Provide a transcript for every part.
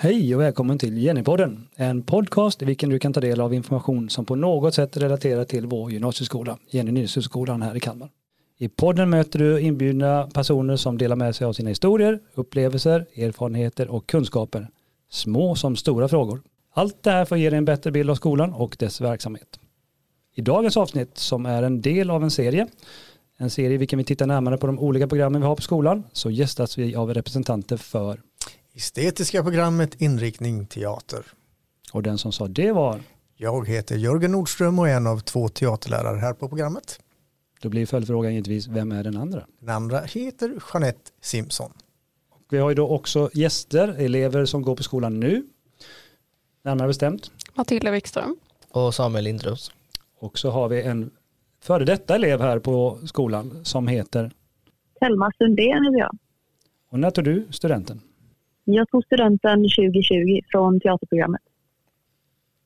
Hej och välkommen till Jennypodden, en podcast i vilken du kan ta del av information som på något sätt relaterar till vår gymnasieskola, Jenny Nilsson-skolan här i Kalmar. I podden möter du inbjudna personer som delar med sig av sina historier, upplevelser, erfarenheter och kunskaper. Små som stora frågor. Allt det här får ge dig en bättre bild av skolan och dess verksamhet. I dagens avsnitt, som är en del av en serie, en serie i vilken vi tittar närmare på de olika programmen vi har på skolan, så gästas vi av representanter för Estetiska programmet Inriktning Teater. Och den som sa det var? Jag heter Jörgen Nordström och är en av två teaterlärare här på programmet. Då blir följdfrågan givetvis, vem är den andra? Den andra heter Jeanette Simpson. Och vi har ju då också gäster, elever som går på skolan nu. Närmare bestämt. Matilda Wikström. Och Samuel Lindros. Och så har vi en före detta elev här på skolan som heter? Selma Sundén heter jag. Och när tog du studenten? Jag tog studenten 2020 från teaterprogrammet.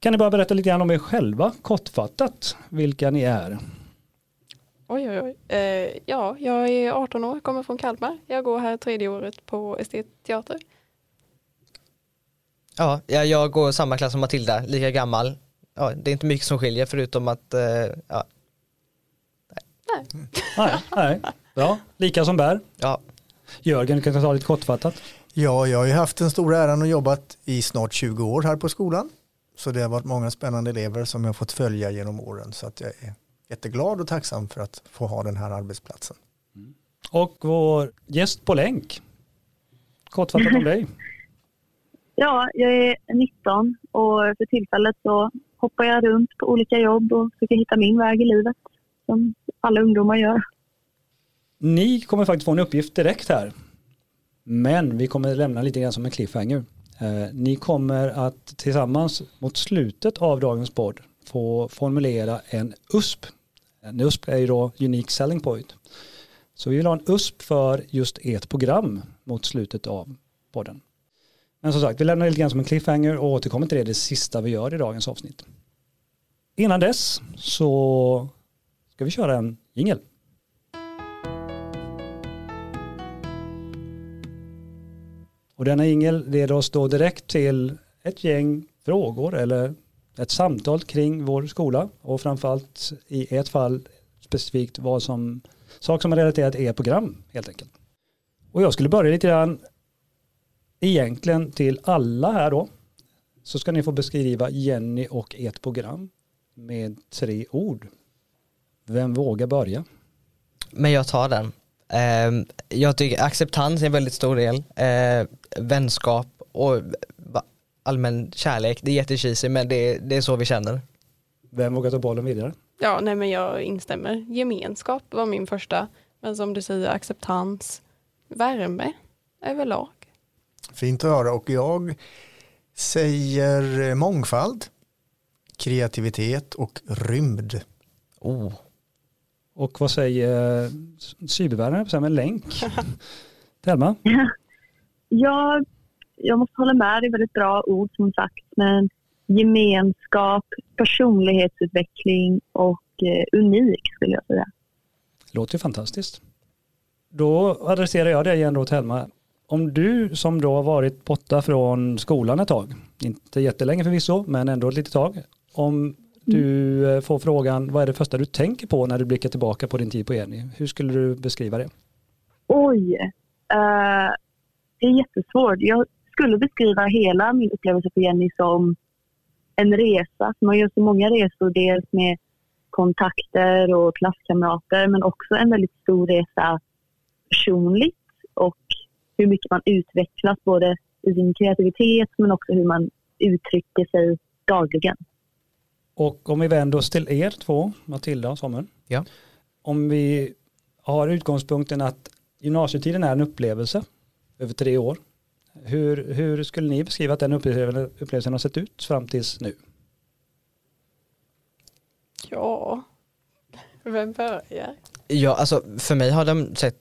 Kan ni bara berätta lite grann om er själva, kortfattat, vilka ni är? Oj, oj, oj. Eh, ja, jag är 18 år, kommer från Kalmar. Jag går här tredje året på estetteater. Ja, jag går samma klass som Matilda, lika gammal. Ja, det är inte mycket som skiljer förutom att, eh, ja. Nej. nej, nej. Ja, lika som bär. Ja. Jörgen, kan du ta lite kortfattat? Ja, jag har ju haft den stora äran och jobbat i snart 20 år här på skolan. Så det har varit många spännande elever som jag fått följa genom åren. Så att jag är jätteglad och tacksam för att få ha den här arbetsplatsen. Mm. Och vår gäst på länk. Kortfattat om dig. Ja, jag är 19 och för tillfället så hoppar jag runt på olika jobb och försöker hitta min väg i livet som alla ungdomar gör. Ni kommer faktiskt få en uppgift direkt här. Men vi kommer lämna lite grann som en cliffhanger. Eh, ni kommer att tillsammans mot slutet av dagens podd få formulera en USP. En USP är ju då Unique Selling Point. Så vi vill ha en USP för just ert program mot slutet av podden. Men som sagt, vi lämnar lite grann som en cliffhanger och återkommer till det, det sista vi gör i dagens avsnitt. Innan dess så ska vi köra en jingel. Och denna ingel leder oss då direkt till ett gäng frågor eller ett samtal kring vår skola och framförallt i ett fall specifikt vad som sak som är relaterat till er program helt enkelt. Och jag skulle börja lite grann egentligen till alla här då så ska ni få beskriva Jenny och ert program med tre ord. Vem vågar börja? Men jag tar den. Uh, jag tycker acceptans är en väldigt stor del. Uh, vänskap och allmän kärlek. Det är jättecheesy men det, det är så vi känner. Vem vågar ta bollen vidare? Ja, nej men jag instämmer. Gemenskap var min första. Men som du säger, acceptans, värme överlag. Fint att höra och jag säger mångfald, kreativitet och rymd. Oh. Och vad säger cybervärlden med länk? Telma? Ja, jag måste hålla med. Det är väldigt bra ord som sagt. Men gemenskap, personlighetsutveckling och eh, unik skulle jag säga. Låter ju fantastiskt. Då adresserar jag dig igen då Telma. Om du som då har varit borta från skolan ett tag, inte jättelänge förvisso, men ändå ett litet tag. Om du eh, får frågan, vad är det första du tänker på när du blickar tillbaka på din tid på Eni? Hur skulle du beskriva det? Oj, uh, det är jättesvårt. Jag skulle beskriva hela min upplevelse på Jenny som en resa. Man gör så många resor, dels med kontakter och klasskamrater men också en väldigt stor resa personligt och hur mycket man utvecklas både i sin kreativitet men också hur man uttrycker sig dagligen. Och om vi vänder oss till er två, Matilda och Samuel. Ja. Om vi har utgångspunkten att gymnasietiden är en upplevelse över tre år. Hur, hur skulle ni beskriva att den upplevelsen har sett ut fram tills nu? Ja, vem börjar? Ja, alltså för mig har den sett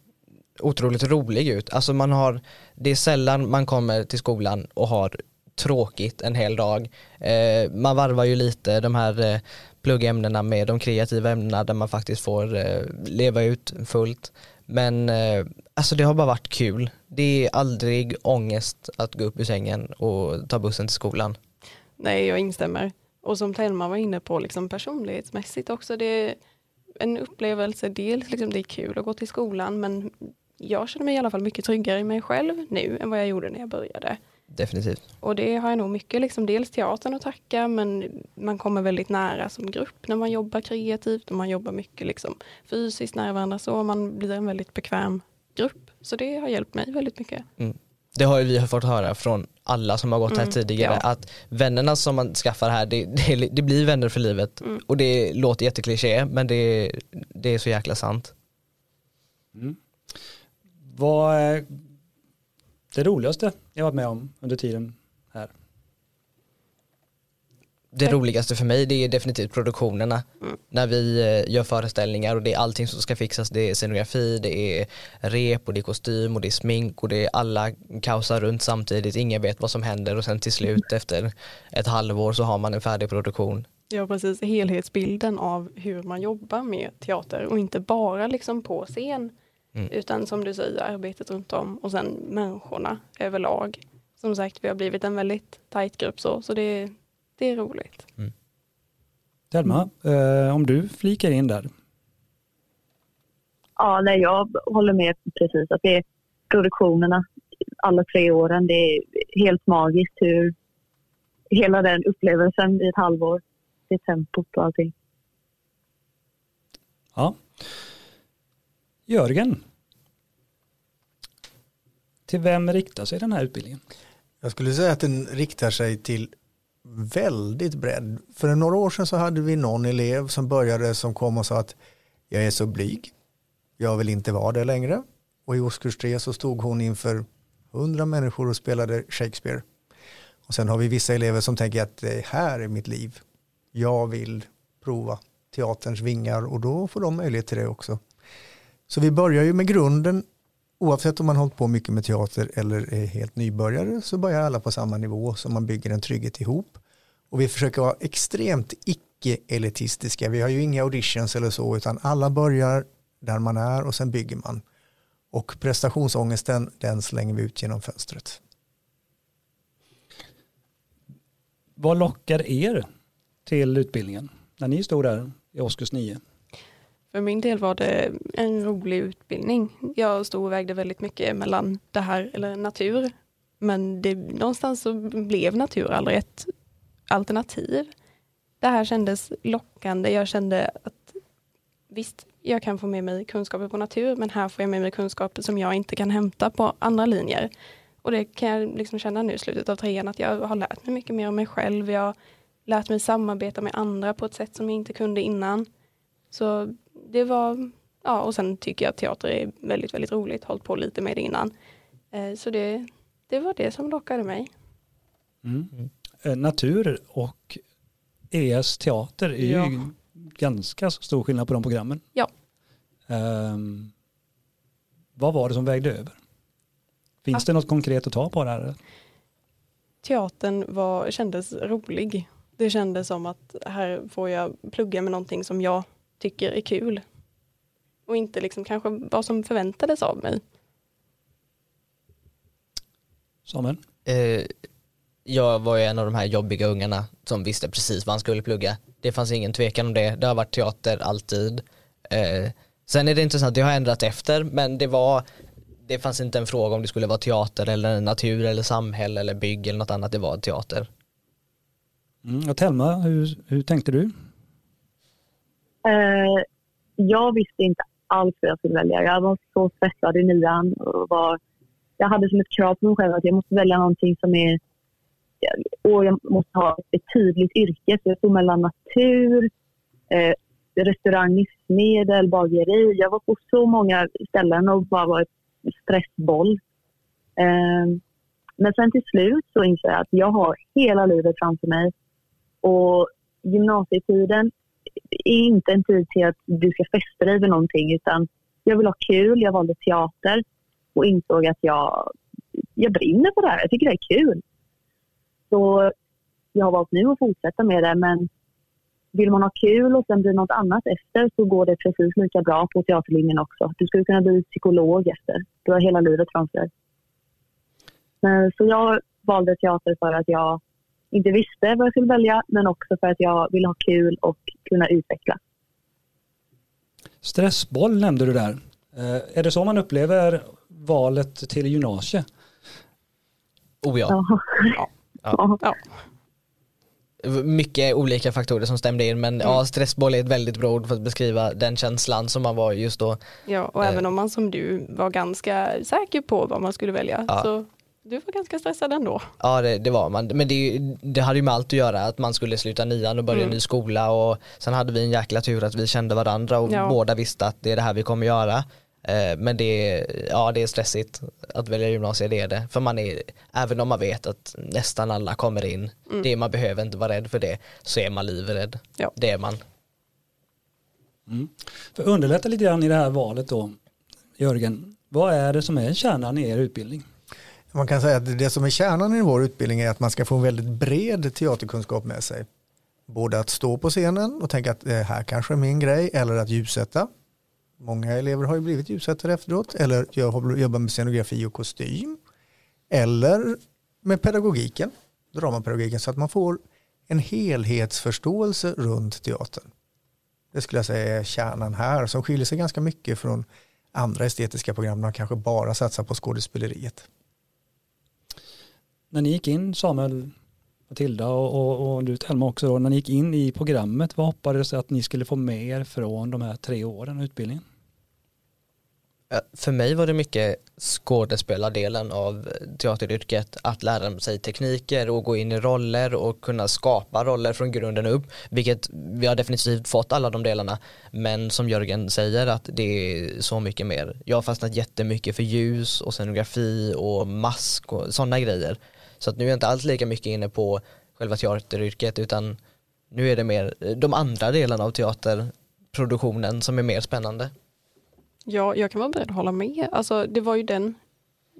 otroligt rolig ut. Alltså man har, det är sällan man kommer till skolan och har tråkigt en hel dag. Eh, man varvar ju lite de här eh, pluggämnena med de kreativa ämnena där man faktiskt får eh, leva ut fullt. Men eh, alltså det har bara varit kul. Det är aldrig ångest att gå upp ur sängen och ta bussen till skolan. Nej, jag instämmer. Och som Telma var inne på, liksom personlighetsmässigt också, det är en upplevelse. Dels liksom det är kul att gå till skolan, men jag känner mig i alla fall mycket tryggare i mig själv nu än vad jag gjorde när jag började. Definitivt. Och det har jag nog mycket, liksom dels teatern att tacka, men man kommer väldigt nära som grupp när man jobbar kreativt och man jobbar mycket liksom fysiskt nära varandra så man blir en väldigt bekväm grupp. Så det har hjälpt mig väldigt mycket. Det har ju vi fått höra från alla som har gått här Mm, tidigare ja. att vännerna som man skaffar här det, det, det blir vänner för livet Mm. och det låter jättekliché men det, det är så jäkla sant. Vad är det roligaste jag varit med om under tiden här? Det roligaste för mig det är definitivt produktionerna. Mm. När vi eh, gör föreställningar och det är allting som ska fixas. Det är scenografi, det är rep och det är kostym och det är smink och det är alla kaosar runt samtidigt. Ingen vet vad som händer och sen till slut efter ett halvår så har man en färdig produktion. Ja, precis. Helhetsbilden av hur man jobbar med teater och inte bara liksom på scen. Mm. Utan som du säger, arbetet runt om och sen människorna överlag. Som sagt, vi har blivit en väldigt tajt grupp så, så det, det är roligt. Telma, eh, om du flikar in där. Ja, nej, jag håller med precis. Att det är produktionerna alla tre åren. Det är helt magiskt hur hela den upplevelsen i ett halvår, det tempot och allting. Ja. Jörgen. Till vem riktar sig den här utbildningen? Jag skulle säga att den riktar sig till väldigt bredd. För några år sedan så hade vi någon elev som började som kom och sa att jag är så blyg. Jag vill inte vara det längre. Och i årskurs tre så stod hon inför hundra människor och spelade Shakespeare. Och sen har vi vissa elever som tänker att det här är mitt liv. Jag vill prova teaterns vingar och då får de möjlighet till det också. Så vi börjar ju med grunden oavsett om man hållit på mycket med teater eller är helt nybörjare så börjar alla på samma nivå så man bygger en trygghet ihop. Och vi försöker vara extremt icke-elitistiska. Vi har ju inga auditions eller så utan alla börjar där man är och sen bygger man. Och prestationsångesten den slänger vi ut genom fönstret. Vad lockar er till utbildningen när ni stod där i årskurs 9? För min del var det en rolig utbildning. Jag stod och vägde väldigt mycket mellan det här eller natur. Men det, någonstans så blev natur aldrig ett alternativ. Det här kändes lockande. Jag kände att visst, jag kan få med mig kunskaper på natur, men här får jag med mig kunskaper som jag inte kan hämta på andra linjer. Och det kan jag liksom känna nu i slutet av trean, att jag har lärt mig mycket mer om mig själv. Jag har lärt mig samarbeta med andra på ett sätt som jag inte kunde innan. Så det var, ja och sen tycker jag att teater är väldigt, väldigt roligt, hållit på lite med det innan. Eh, Så det, det var det som lockade mig. Mm. Eh, Natur och ES teater är Ja. ju ganska stor skillnad på de programmen. Ja. Ehm, vad var det som vägde över? Finns det något konkret att ta på där? Teatern var, kändes rolig. Det kändes som att här får jag plugga med någonting som jag tycker är kul. Och inte liksom kanske vad som förväntades av mig. Samuel? Eh, jag var ju en av de här jobbiga ungarna som visste precis vad han skulle plugga. Det fanns ingen tvekan om det. Det har varit teater alltid. Eh, sen är det intressant, det har ändrat efter men det var det fanns inte en fråga om det skulle vara teater eller natur eller samhälle eller bygg eller något annat. Det var teater. Mm. Och Telma, hur, hur tänkte du? Eh, jag visste inte alls vad jag skulle välja. Jag var så stressad i nian. Och var, jag hade som ett krav på mig själv att jag måste välja någonting som är... Och jag måste ha ett tydligt yrke. Så jag stod mellan natur, eh, restaurang, livsmedel, bageri. Jag var på så många ställen och bara var ett stressboll. Eh, men sen till slut så inser jag att jag har hela livet framför mig. Och gymnasietiden är inte en tid till att du ska fästa dig vid någonting utan jag vill ha kul, jag valde teater och insåg att jag, jag brinner för det här, jag tycker det är kul. Så jag har valt nu att fortsätta med det men vill man ha kul och sen bli något annat efter så går det precis lika bra på teaterlinjen också. Du skulle kunna bli psykolog efter. Du har hela livet framför dig. Så jag valde teater för att jag inte visste vad jag skulle välja men också för att jag ville ha kul och kunna utveckla. Stressboll nämnde du där. Eh, är det så man upplever valet till gymnasiet? Oh ja. Ja. Ja. Ja. Mycket olika faktorer som stämde in men ja, stressboll är ett väldigt bra ord för att beskriva den känslan som man var just då. Ja, och Eh. även om man som du var ganska säker på vad man skulle välja Ja. så du var ganska stressad ändå. Ja det, det var man, men det, det hade ju med allt att göra att man skulle sluta nian och börja Mm. en ny skola och sen hade vi en jäkla tur att vi kände varandra och Ja. båda visste att det är det här vi kommer göra. Eh, Men det är, ja, det är stressigt att välja gymnasiet, det är det. För man är, även om man vet att nästan alla kommer in, det man behöver inte vara rädd för det, så är man livrädd. Ja. Det är man. För att underlätta lite grann i det här valet då, Jörgen, vad är det som är kärnan i er utbildning? Man kan säga att det som är kärnan i vår utbildning är att man ska få en väldigt bred teaterkunskap med sig. Både att stå på scenen och tänka att det här kanske är min grej eller att ljussätta. Många elever har ju blivit ljussättare efteråt eller jobbar med scenografi och kostym. Eller med pedagogiken, dramapedagogiken så att man får en helhetsförståelse runt teatern. Det skulle jag säga är kärnan här som skiljer sig ganska mycket från andra estetiska program där kanske bara satsar på skådespeleriet. När ni gick in, Samuel, Matilda och, och, och du Telma också, då, när ni gick in i programmet, vad hoppades att ni skulle få med er från de här tre åren av utbildningen? För mig var det mycket skådespelardelen av teateryrket, att lära sig tekniker och gå in i roller och kunna skapa roller från grunden upp, vilket vi har definitivt fått alla de delarna, men som Jörgen säger att det är så mycket mer. Jag har fastnat jättemycket för ljus och scenografi och mask och sådana grejer, så att nu är jag inte alls lika mycket inne på själva teateryrket utan nu är det mer eh, de andra delarna av teaterproduktionen som är mer spännande. Ja, jag kan vara beredd att hålla med. Alltså, det var ju den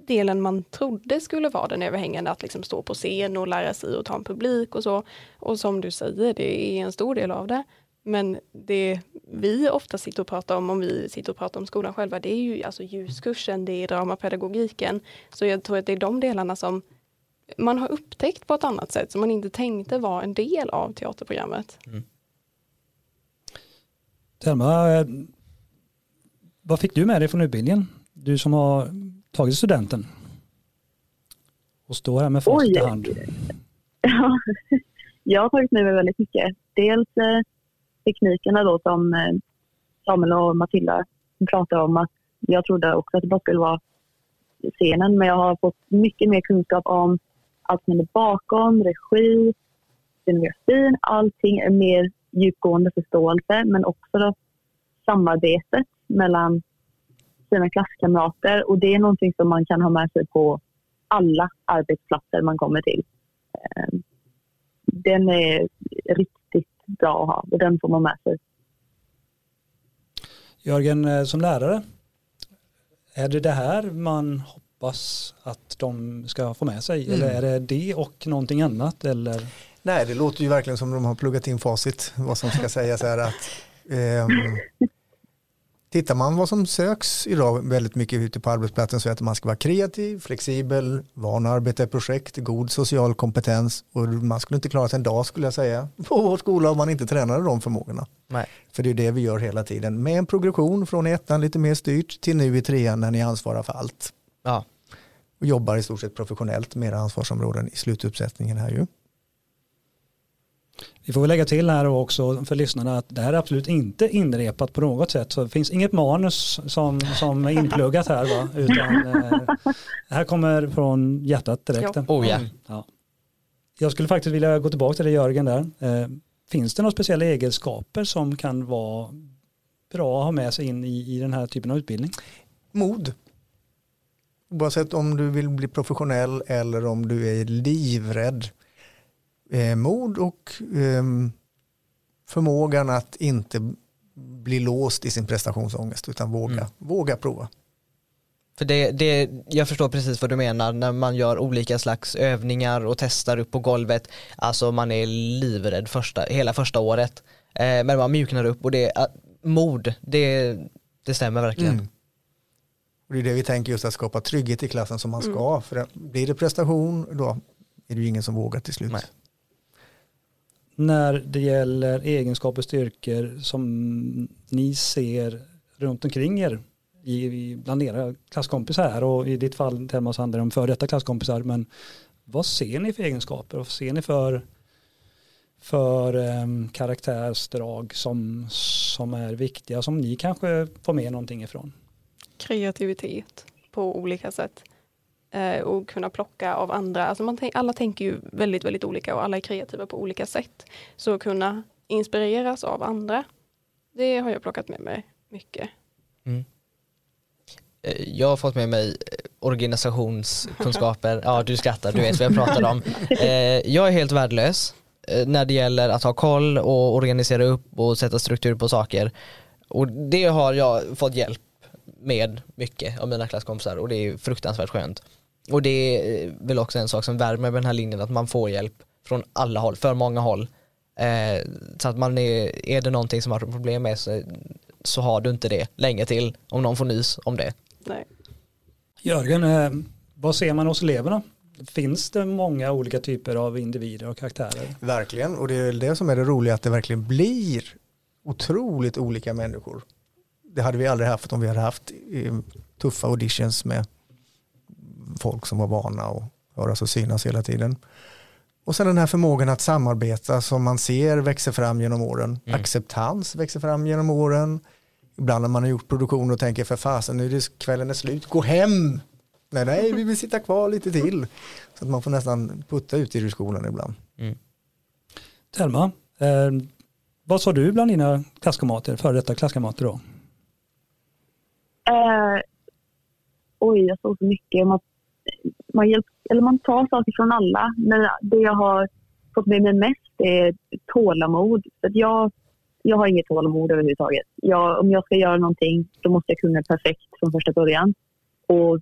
delen man trodde skulle vara den överhängande, att liksom stå på scen och lära sig och ta en publik och så. Och som du säger, det är en stor del av det. Men det vi ofta sitter och pratar om, om vi sitter och pratar om skolan själva, det är ju alltså ljuskursen, det är dramapedagogiken. Så jag tror att det är de delarna som man har upptäckt på ett annat sätt, som man inte tänkte var en del av teaterprogrammet. Telma, eh, vad fick du med dig från utbildningen? Du som har tagit studenten och står här med facit i hand. Ja, jag har tagit med mig väldigt mycket. Dels eh, teknikerna då som eh, Samuel och Matilda pratar om. att Jag trodde också att det bara skulle vara scenen men jag har fått mycket mer kunskap om allt som är bakom, regi, scenografin. Allting är mer djupgående förståelse men också då samarbetet mellan sina klasskamrater och det är någonting som man kan ha med sig på alla arbetsplatser man kommer till. Ehm, den är riktigt bra att ha och den får man med sig. Jörgen, eh, som lärare, är det det här man hoppas att de ska få med sig? Mm. Eller är det det och någonting annat? Eller? Nej, det låter ju verkligen som de har pluggat in facit vad som ska sägas är att ehm, tittar man vad som söks idag väldigt mycket ute på arbetsplatsen så är det att man ska vara kreativ, flexibel, van att arbeta i projekt, god social kompetens och man skulle inte klara sig en dag skulle jag säga på vår skola om man inte tränade de förmågorna. Nej. För det är det vi gör hela tiden med en progression från ettan lite mer styrt till nu i trean när ni ansvarar för allt Ja, och jobbar i stort sett professionellt med era ansvarsområden i slutuppsättningen här ju. Vi får väl lägga till här också för lyssnarna att det här är absolut inte inrepat på något sätt. Så det finns inget manus som, som är inpluggat här va? Utan eh, det här kommer från hjärtat direkt. Oh ja. Ja. Jag skulle faktiskt vilja gå tillbaka till det Jörgen där. Eh, finns det några speciella egenskaper som kan vara bra att ha med sig in i, i den här typen av utbildning? mod. Oavsett om du vill bli professionell eller om du är livrädd. Eh, mod och ehm, förmågan att inte bli låst i sin prestationsångest utan våga, Mm. våga prova. För det, det, jag förstår precis vad du menar när man gör olika slags övningar och testar upp på golvet. Alltså man är livrädd första, hela första året. Eh, men man mjuknar upp och det, är mod, det, det stämmer verkligen. Mm. Och det är det vi tänker just att skapa trygghet i klassen som man ska. För det- blir det prestation då är det ju ingen som vågar till slut. Nej. När det gäller egenskaper och styrkor som ni ser runt omkring er i, bland era klasskompisar här och i ditt fall Telma så handlar det om före detta klasskompisar men vad ser ni för egenskaper och vad ser ni för för um, karaktärsdrag som, som är viktiga som ni kanske får med någonting ifrån? Kreativitet på olika sätt. Eh, och kunna plocka av andra. Alltså man alla tänker ju väldigt, väldigt olika och alla är kreativa på olika sätt. Så att kunna inspireras av andra, det har jag plockat med mig mycket. Eh, Jag har fått med mig organisationskunskaper, ja du skrattar, du vet vad jag pratar om. Eh, Jag är helt värdelös när det gäller att ha koll och organisera upp och sätta struktur på saker. Och det har jag fått hjälp med mycket av mina klasskompisar och det är fruktansvärt skönt. Och det är väl också en sak som värmer med den här linjen att man får hjälp från alla håll, för många håll. Eh, så att man är, är det någonting som man har problem med så, så har du inte det länge till om någon får nys om det. Nej. Jörgen, eh, vad ser man hos eleverna? Finns det många olika typer av individer och karaktärer? Verkligen, och det är det som är det roliga att det verkligen blir otroligt olika människor. Det hade vi aldrig haft om vi hade haft eh, tuffa auditions med folk som var vana att höras och synas hela tiden. Och sen den här förmågan att samarbeta som man ser växer fram genom åren. Mm. Acceptans växer fram genom åren. Ibland när man har gjort produktion och tänker för fasen nu är det kvällen är slut, gå hem. Nej, nej, vi vill sitta kvar lite till. Så att man får nästan putta ut ur skolan ibland. Telma, eh, vad sa du bland dina klasskamrater, före detta klasskamrater då? Eh, oj, jag såg så mycket. Man, man, hjälp, eller man tar saker från alla. Men det jag har fått med mig mest är tålamod. För att jag, jag har inget tålamod överhuvudtaget. Jag, om jag ska göra någonting då måste jag kunna det perfekt från första början. Och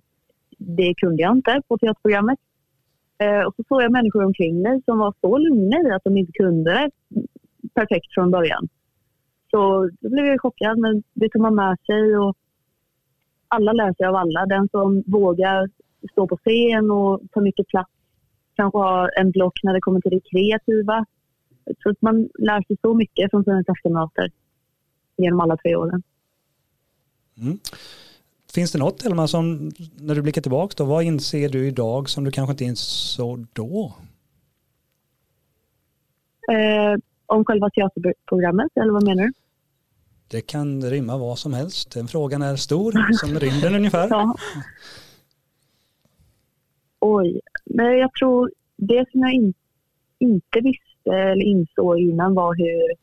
det kunde jag inte på teaterprogrammet. Eh, och så såg jag människor omkring mig som var så lugna i att de inte kunde det perfekt från början. Så då blev jag chockad, men det tar man med sig. Och alla lär sig av alla. Den som vågar stå på scen och ta mycket plats kanske har en block när det kommer till det kreativa. Så att man lär sig så mycket från sina klasskamrater genom alla tre åren. Mm. Finns det något Telma som, när du blickar tillbaka då, vad inser du idag som du kanske inte insåg då? Eh, om själva teaterprogrammet, eller vad menar du? Det kan rimma vad som helst. Den frågan är stor, som rymden ungefär. Ja. Oj, men jag tror det som jag in, inte visste eller insåg innan var hur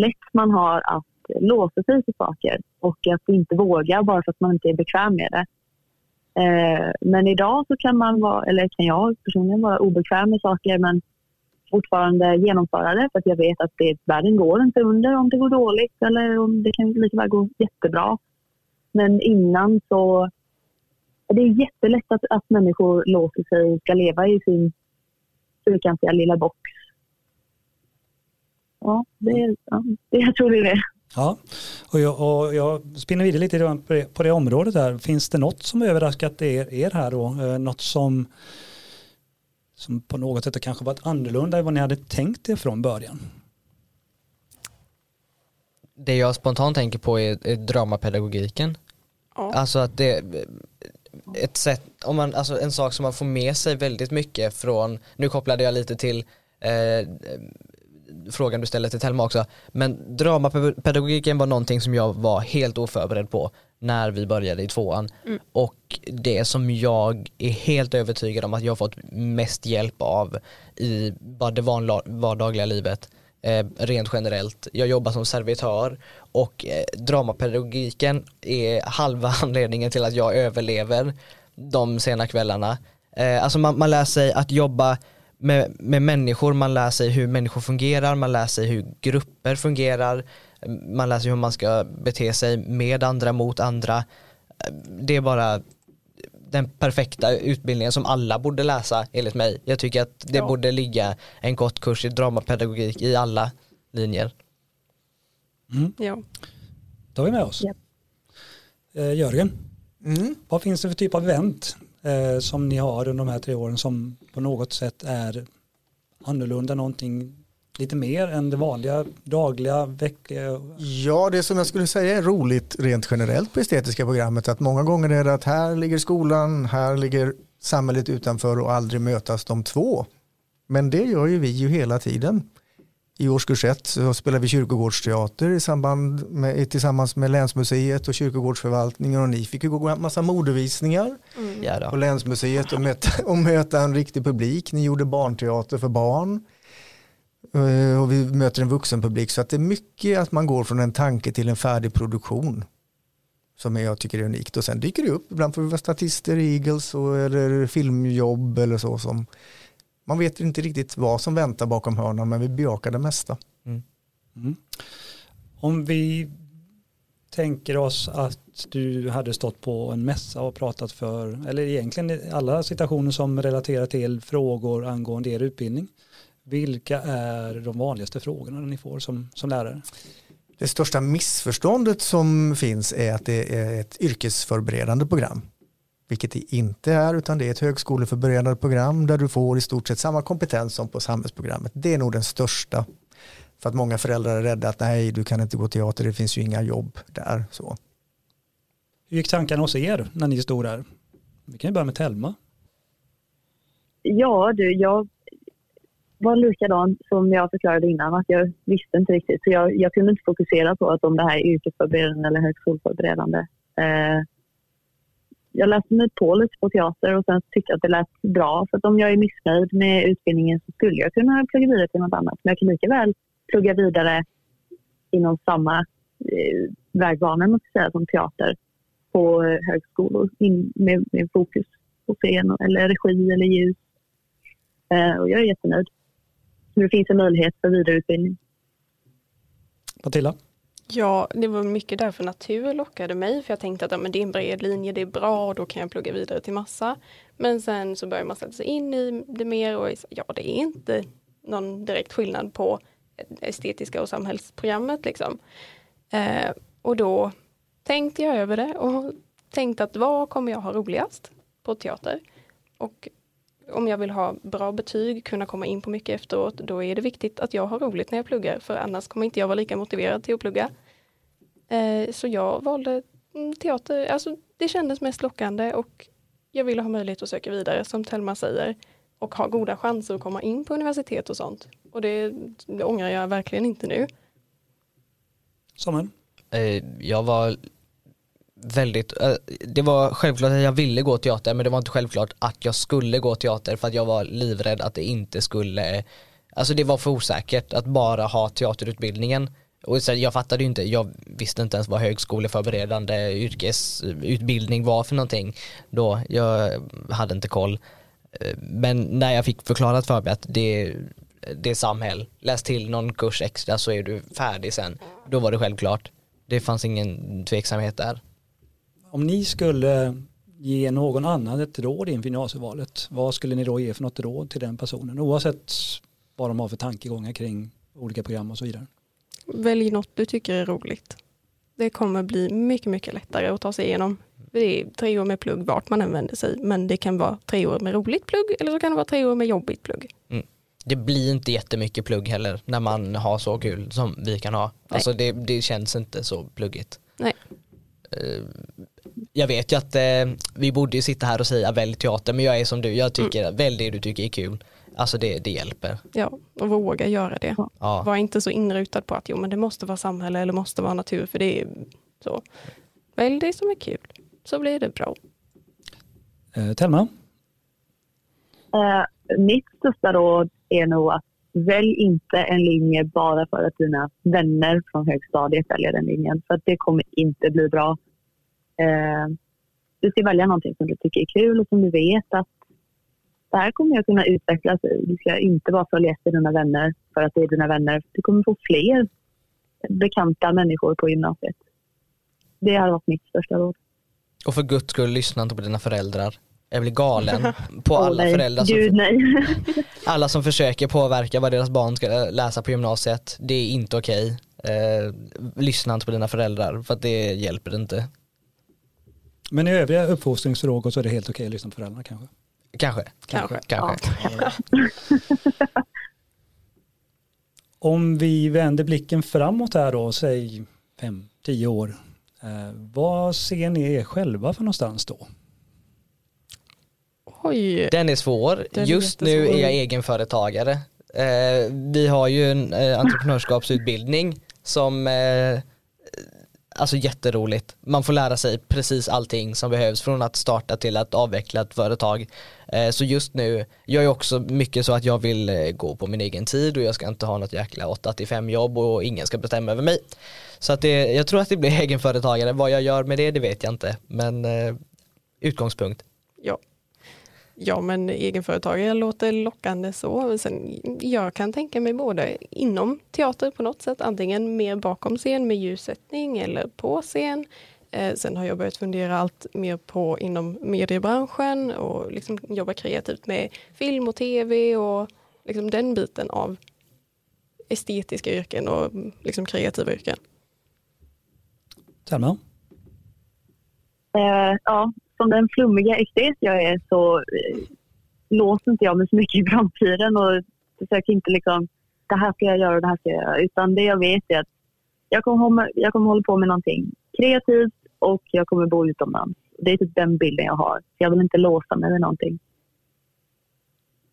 lätt man har att låsa sig för saker och att inte våga bara för att man inte är bekväm med det. Eh, men idag så kan man vara, eller kan jag personligen vara obekväm med saker men fortfarande genomföra det för att jag vet att det, världen går inte under om det går dåligt eller om det kan lika väl gå jättebra. Men innan så det är jättelätt att, att människor låter sig och ska leva i sin fyrkantiga lilla box. Ja, det, ja, det jag tror det är det. Ja, och jag, och jag spinner vidare lite på det, på det området här. Finns det något som överraskat er, er här då? Eh, något som, som på något sätt har kanske varit annorlunda än vad ni hade tänkt er från början? Det jag spontant tänker på är, är dramapedagogiken. Ja. Alltså att det ett sätt, om man, alltså en sak som man får med sig väldigt mycket från, nu kopplade jag lite till eh, frågan du ställde till Telma också, men dramapedagogiken var någonting som jag var helt oförberedd på när vi började i tvåan och det som jag är helt övertygad om att jag har fått mest hjälp av i bara det vardagliga livet eh, rent generellt. Jag jobbar som servitör och eh, dramapedagogiken är halva anledningen till att jag överlever de sena kvällarna. Eh, alltså man, man lär sig att jobba med, med människor, man lär sig hur människor fungerar, man lär sig hur grupper fungerar, man lär sig hur man ska bete sig med andra, mot andra. Det är bara den perfekta utbildningen som alla borde läsa enligt mig. Jag tycker att det Ja. borde ligga en kort kurs i dramapedagogik i alla linjer. Mm. Ja. Det har vi med oss. Japp. Eh, Jörgen, Mm. vad finns det för typ av event eh, som ni har under de här tre åren som på något sätt är annorlunda, någonting lite mer än det vanliga dagliga, veckliga? Ja, det som jag skulle säga är roligt rent generellt på estetiska programmet att många gånger är det att här ligger skolan, här ligger samhället utanför och aldrig mötas de två. Men det gör ju vi ju hela tiden. I årskurs ett så spelar vi kyrkogårdsteater i samband med, tillsammans med Länsmuseet och kyrkogårdsförvaltningen och ni fick ju gå en massa modevisningar Mm. Ja, på. Länsmuseet och möta, och möta en riktig publik. Ni gjorde barnteater för barn. Eh, Och vi möter en vuxenpublik. Så att det är mycket att man går från en tanke till en färdig produktion. Som jag tycker är unikt. Och sen dyker det upp. Ibland får vi vara statister i Eagles och, eller filmjobb eller så. Som, man vet inte riktigt vad som väntar bakom hörnan men vi bejakar det mesta. Mm. Om vi tänker oss att du hade stått på en mässa och pratat för, eller egentligen alla situationer som relaterar till frågor angående er utbildning. Vilka är de vanligaste frågorna ni får som, som lärare? Det största missförståndet som finns är att det är ett yrkesförberedande program. Vilket det inte är utan det är ett högskoleförberedande program där du får i stort sett samma kompetens som på samhällsprogrammet. Det är nog den största. För att många föräldrar är rädda att nej du kan inte gå teater, det finns ju inga jobb där. Så. Hur gick tankarna hos er när ni stod där? Vi kan ju börja med Telma. Ja du, jag var likadan som jag förklarade innan. Att jag visste inte riktigt. Så jag, jag kunde inte fokusera på att om det här är yrkesförberedande eller högskoleförberedande. Eh, jag läste mig på lite på teater och sen tyckte jag att det lät bra. För att om jag är missnöjd med utbildningen så skulle jag kunna plugga vidare till något annat. Men jag kan lika väl plugga vidare inom samma eh, vägbana måste jag säga, som teater på eh, högskolor in, med, med fokus på scen eller regi eller ljus. Eh, och jag är jättenöjd. Så det finns en möjlighet för vidareutbildning. Matilda? Ja, det var mycket därför natur lockade mig. För jag tänkte att ja, men det är en bred linje, det är bra och då kan jag plugga vidare till massa. Men sen så börjar man sätta sig in i det mer och ja, det är inte någon direkt skillnad på estetiska och samhällsprogrammet liksom. Eh, och då tänkte jag över det och tänkte att vad kommer jag ha roligast på teater? Och om jag vill ha bra betyg, kunna komma in på mycket efteråt, då är det viktigt att jag har roligt när jag pluggar, för annars kommer inte jag vara lika motiverad till att plugga. Eh, så jag valde mm, teater, alltså det kändes mest lockande och jag ville ha möjlighet att söka vidare, som Telma säger, och ha goda chanser att komma in på universitet och sånt. Och det, det ångrar jag verkligen inte nu. Samuel? Eh, Jag var väldigt, eh, det var självklart att jag ville gå teater men det var inte självklart att jag skulle gå teater för att jag var livrädd att det inte skulle, alltså det var för osäkert att bara ha teaterutbildningen. Och sen, jag fattade ju inte, jag visste inte ens vad högskoleförberedande yrkesutbildning var för någonting då, jag hade inte koll. Eh, men när jag fick förklarat för mig att det, det är samhäll, läs till någon kurs extra så är du färdig sen. Då var det självklart. Det fanns ingen tveksamhet där. Om ni skulle ge någon annan ett råd inför gymnasievalet, vad skulle ni då ge för något råd till den personen? Oavsett vad de har för tankegångar kring olika program och så vidare. Välj något du tycker är roligt. Det kommer bli mycket, mycket lättare att ta sig igenom. Det är tre år med plugg vart man än vänder sig, men det kan vara tre år med roligt plugg eller så kan det vara tre år med jobbigt plugg. Det blir inte jättemycket plugg heller när man har så kul som vi kan ha. Alltså det, det känns inte så pluggigt. Nej. Jag vet ju att eh, vi borde ju sitta här och säga välj teater men jag är som du, jag tycker välj det du tycker är kul. Alltså det, det hjälper. Ja, och våga göra det. Ja. Var inte så inrutad på att jo, men det måste vara samhälle eller måste vara natur, för det är så. Välj det som är kul, så blir det bra. Eh, Telma? Eh, mitt största råd är nog att välj inte en linje bara för att dina vänner från högstadiet väljer den linjen. För att det kommer inte bli bra. Eh, du ska välja någonting som du tycker är kul och som du vet att det här kommer jag kunna utvecklas i. Du ska inte bara följa efter dina vänner för att det är dina vänner. Du kommer få fler bekanta människor på gymnasiet. Det har varit mitt största råd. Och för guds skull lyssna inte på dina föräldrar. Jag blir galen på Åh, alla nej. föräldrar som, Gud nej. alla som försöker påverka vad deras barn ska läsa på gymnasiet. Det är inte okej. Eh, lyssna inte på dina föräldrar för att det hjälper inte. Men i övriga uppfostringsfrågor så är det helt okej att lyssna på föräldrarna kanske? Kanske. Kanske. Kanske. Om vi vänder blicken framåt här då, säg fem, tio år. Eh, vad ser ni er själva för någonstans då? Oj. Den är svår. Den är Just nu jättesvår. är jag egenföretagare. Eh, vi har ju en eh, entreprenörskapsutbildning som eh, Alltså jätteroligt. Man får lära sig precis allting som behövs från att starta till att avveckla ett företag. Eh, så just nu, jag är också mycket så att jag vill eh, gå på min egen tid och jag ska inte ha något jäkla 8-5 jobb och ingen ska bestämma över mig. Så att det, jag tror att det blir egenföretagare. Vad jag gör med det, det vet jag inte. Men eh, utgångspunkt. Ja ja, men egenföretagare låter lockande så. Sen, jag kan tänka mig både inom teater på något sätt, antingen mer bakom scen med ljussättning eller på scen. Eh, sen har jag börjat fundera allt mer på inom mediebranschen och liksom jobba kreativt med film och tv och liksom den biten av estetiska yrken och liksom kreativa yrken. Selma? Eh, ja, som den flummiga estet jag är så eh, låser inte jag mig så mycket i framtiden och försöker inte liksom det här ska jag göra och det här ska jag göra. Utan det jag vet är att jag kommer, hålla, jag kommer hålla på med någonting kreativt och jag kommer bo utomlands. Det är typ den bilden jag har. Jag vill inte låsa mig vid någonting.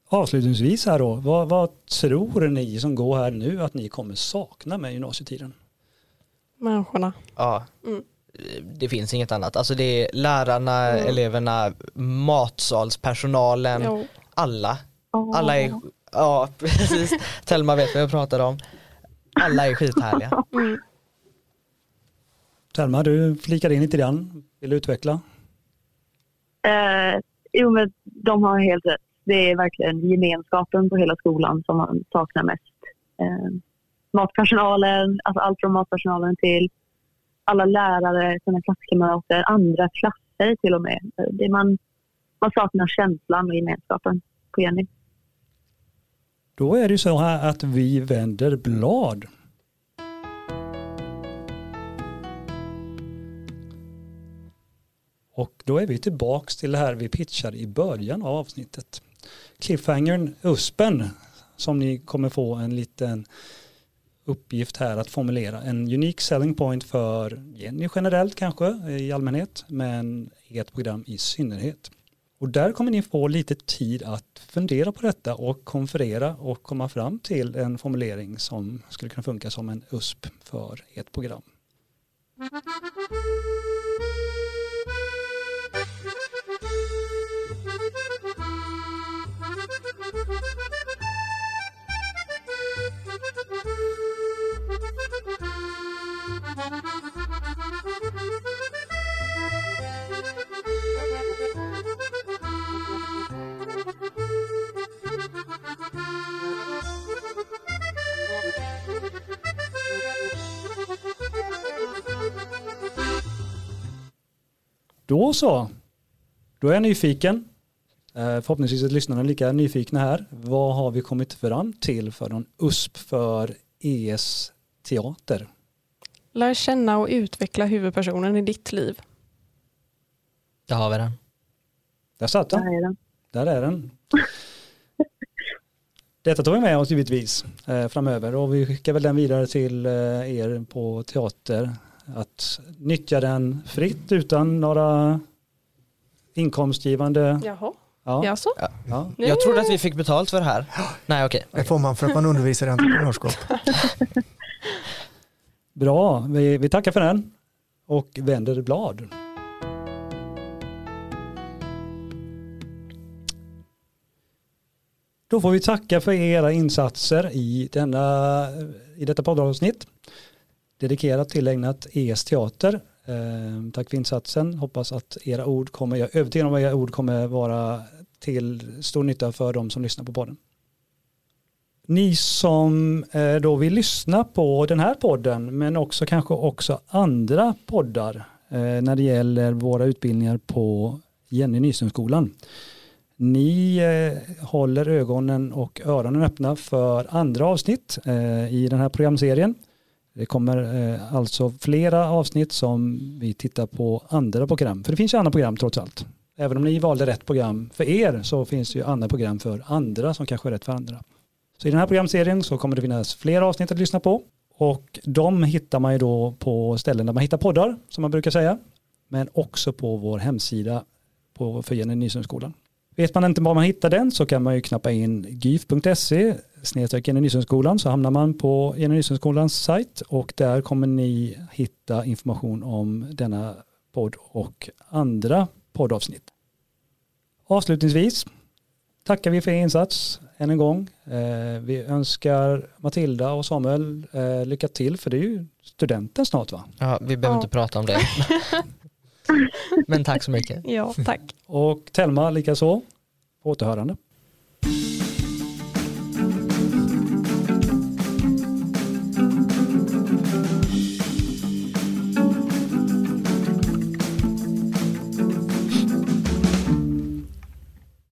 Avslutningsvis här då, vad, vad tror ni som går här nu att ni kommer sakna med gymnasietiden? Människorna. Ja. Mm. Det finns inget annat. Alltså det är lärarna, Mm. eleverna, matsalspersonalen, Ja. alla. Åh. Alla är, ja precis, Telma vet vad jag pratar om. Alla är skithärliga. Mm. Selma, du flikar in lite grann. Vill du utveckla? Eh, jo, men de har helt rätt. Det är verkligen gemenskapen på hela skolan som man saknar mest. Eh, matpersonalen, alltså allt från matpersonalen till alla lärare, sina klasskamrater, andra klasser till och med. Det man, man saknar känslan och gemenskapen på Jenny. Då är det så här att vi vänder blad. Och då är vi tillbaks till det här vi pitchade i början av avsnittet. Cliffhangern USPen som ni kommer få en liten uppgift här att formulera. En unik selling point för Jenny generellt kanske i allmänhet men ert program i synnerhet. Och där kommer ni få lite tid att fundera på detta och konferera och komma fram till en formulering som skulle kunna funka som en USP för ert program. Då så. Då är jag nyfiken. Eh, Förhoppningsvis är lyssnarna lika nyfikna här. Vad har vi kommit fram till för någon USP för ES teater? Lär känna och utveckla huvudpersonen i ditt liv. Där har vi den. Där satt den. Där är den. Där är den. Detta tar vi med oss givetvis eh, framöver och vi skickar väl den vidare till eh, er på teater att nyttja den fritt utan några inkomstgivande. Jaha, Ja, jaså? ja. Jag trodde att vi fick betalt för det här. Nej okej. Det får man för att man undervisar i entreprenörskap. Bra, vi, vi tackar för den och vänder blad. Då får vi tacka för era insatser i, denna, i detta poddavsnitt. Dedikerat tillägnat ES Teater. Eh, tack för insatsen. Hoppas att era ord kommer, jag är övertygad om att era ord kommer vara till stor nytta för de som lyssnar på podden. Ni som eh, då vill lyssna på den här podden men också kanske också andra poddar eh, när det gäller våra utbildningar på Jenny Nyströmskolan. Ni eh, håller ögonen och öronen öppna för andra avsnitt eh, i den här programserien. Det kommer eh, alltså flera avsnitt som vi tittar på andra program. För det finns ju andra program trots allt. Även om ni valde rätt program för er så finns det ju andra program för andra som kanske är rätt för andra. Så i den här programserien så kommer det finnas flera avsnitt att lyssna på. Och de hittar man ju då på ställen där man hittar poddar, som man brukar säga. Men också på vår hemsida på, för Jenny Nyströmskolan. Vet man inte var man hittar den så kan man ju knappa in gyf.se snedstreck Jenny så hamnar man på Jenny sajt och där kommer ni hitta information om denna podd och andra poddavsnitt. Avslutningsvis tackar vi för er insats än en gång. Eh, vi önskar Matilda och Samuel eh, lycka till för det är ju studenten snart va? Ja, vi behöver Ja. inte prata om det. Men tack så mycket. Ja, tack. Och Telma likaså. På återhörande.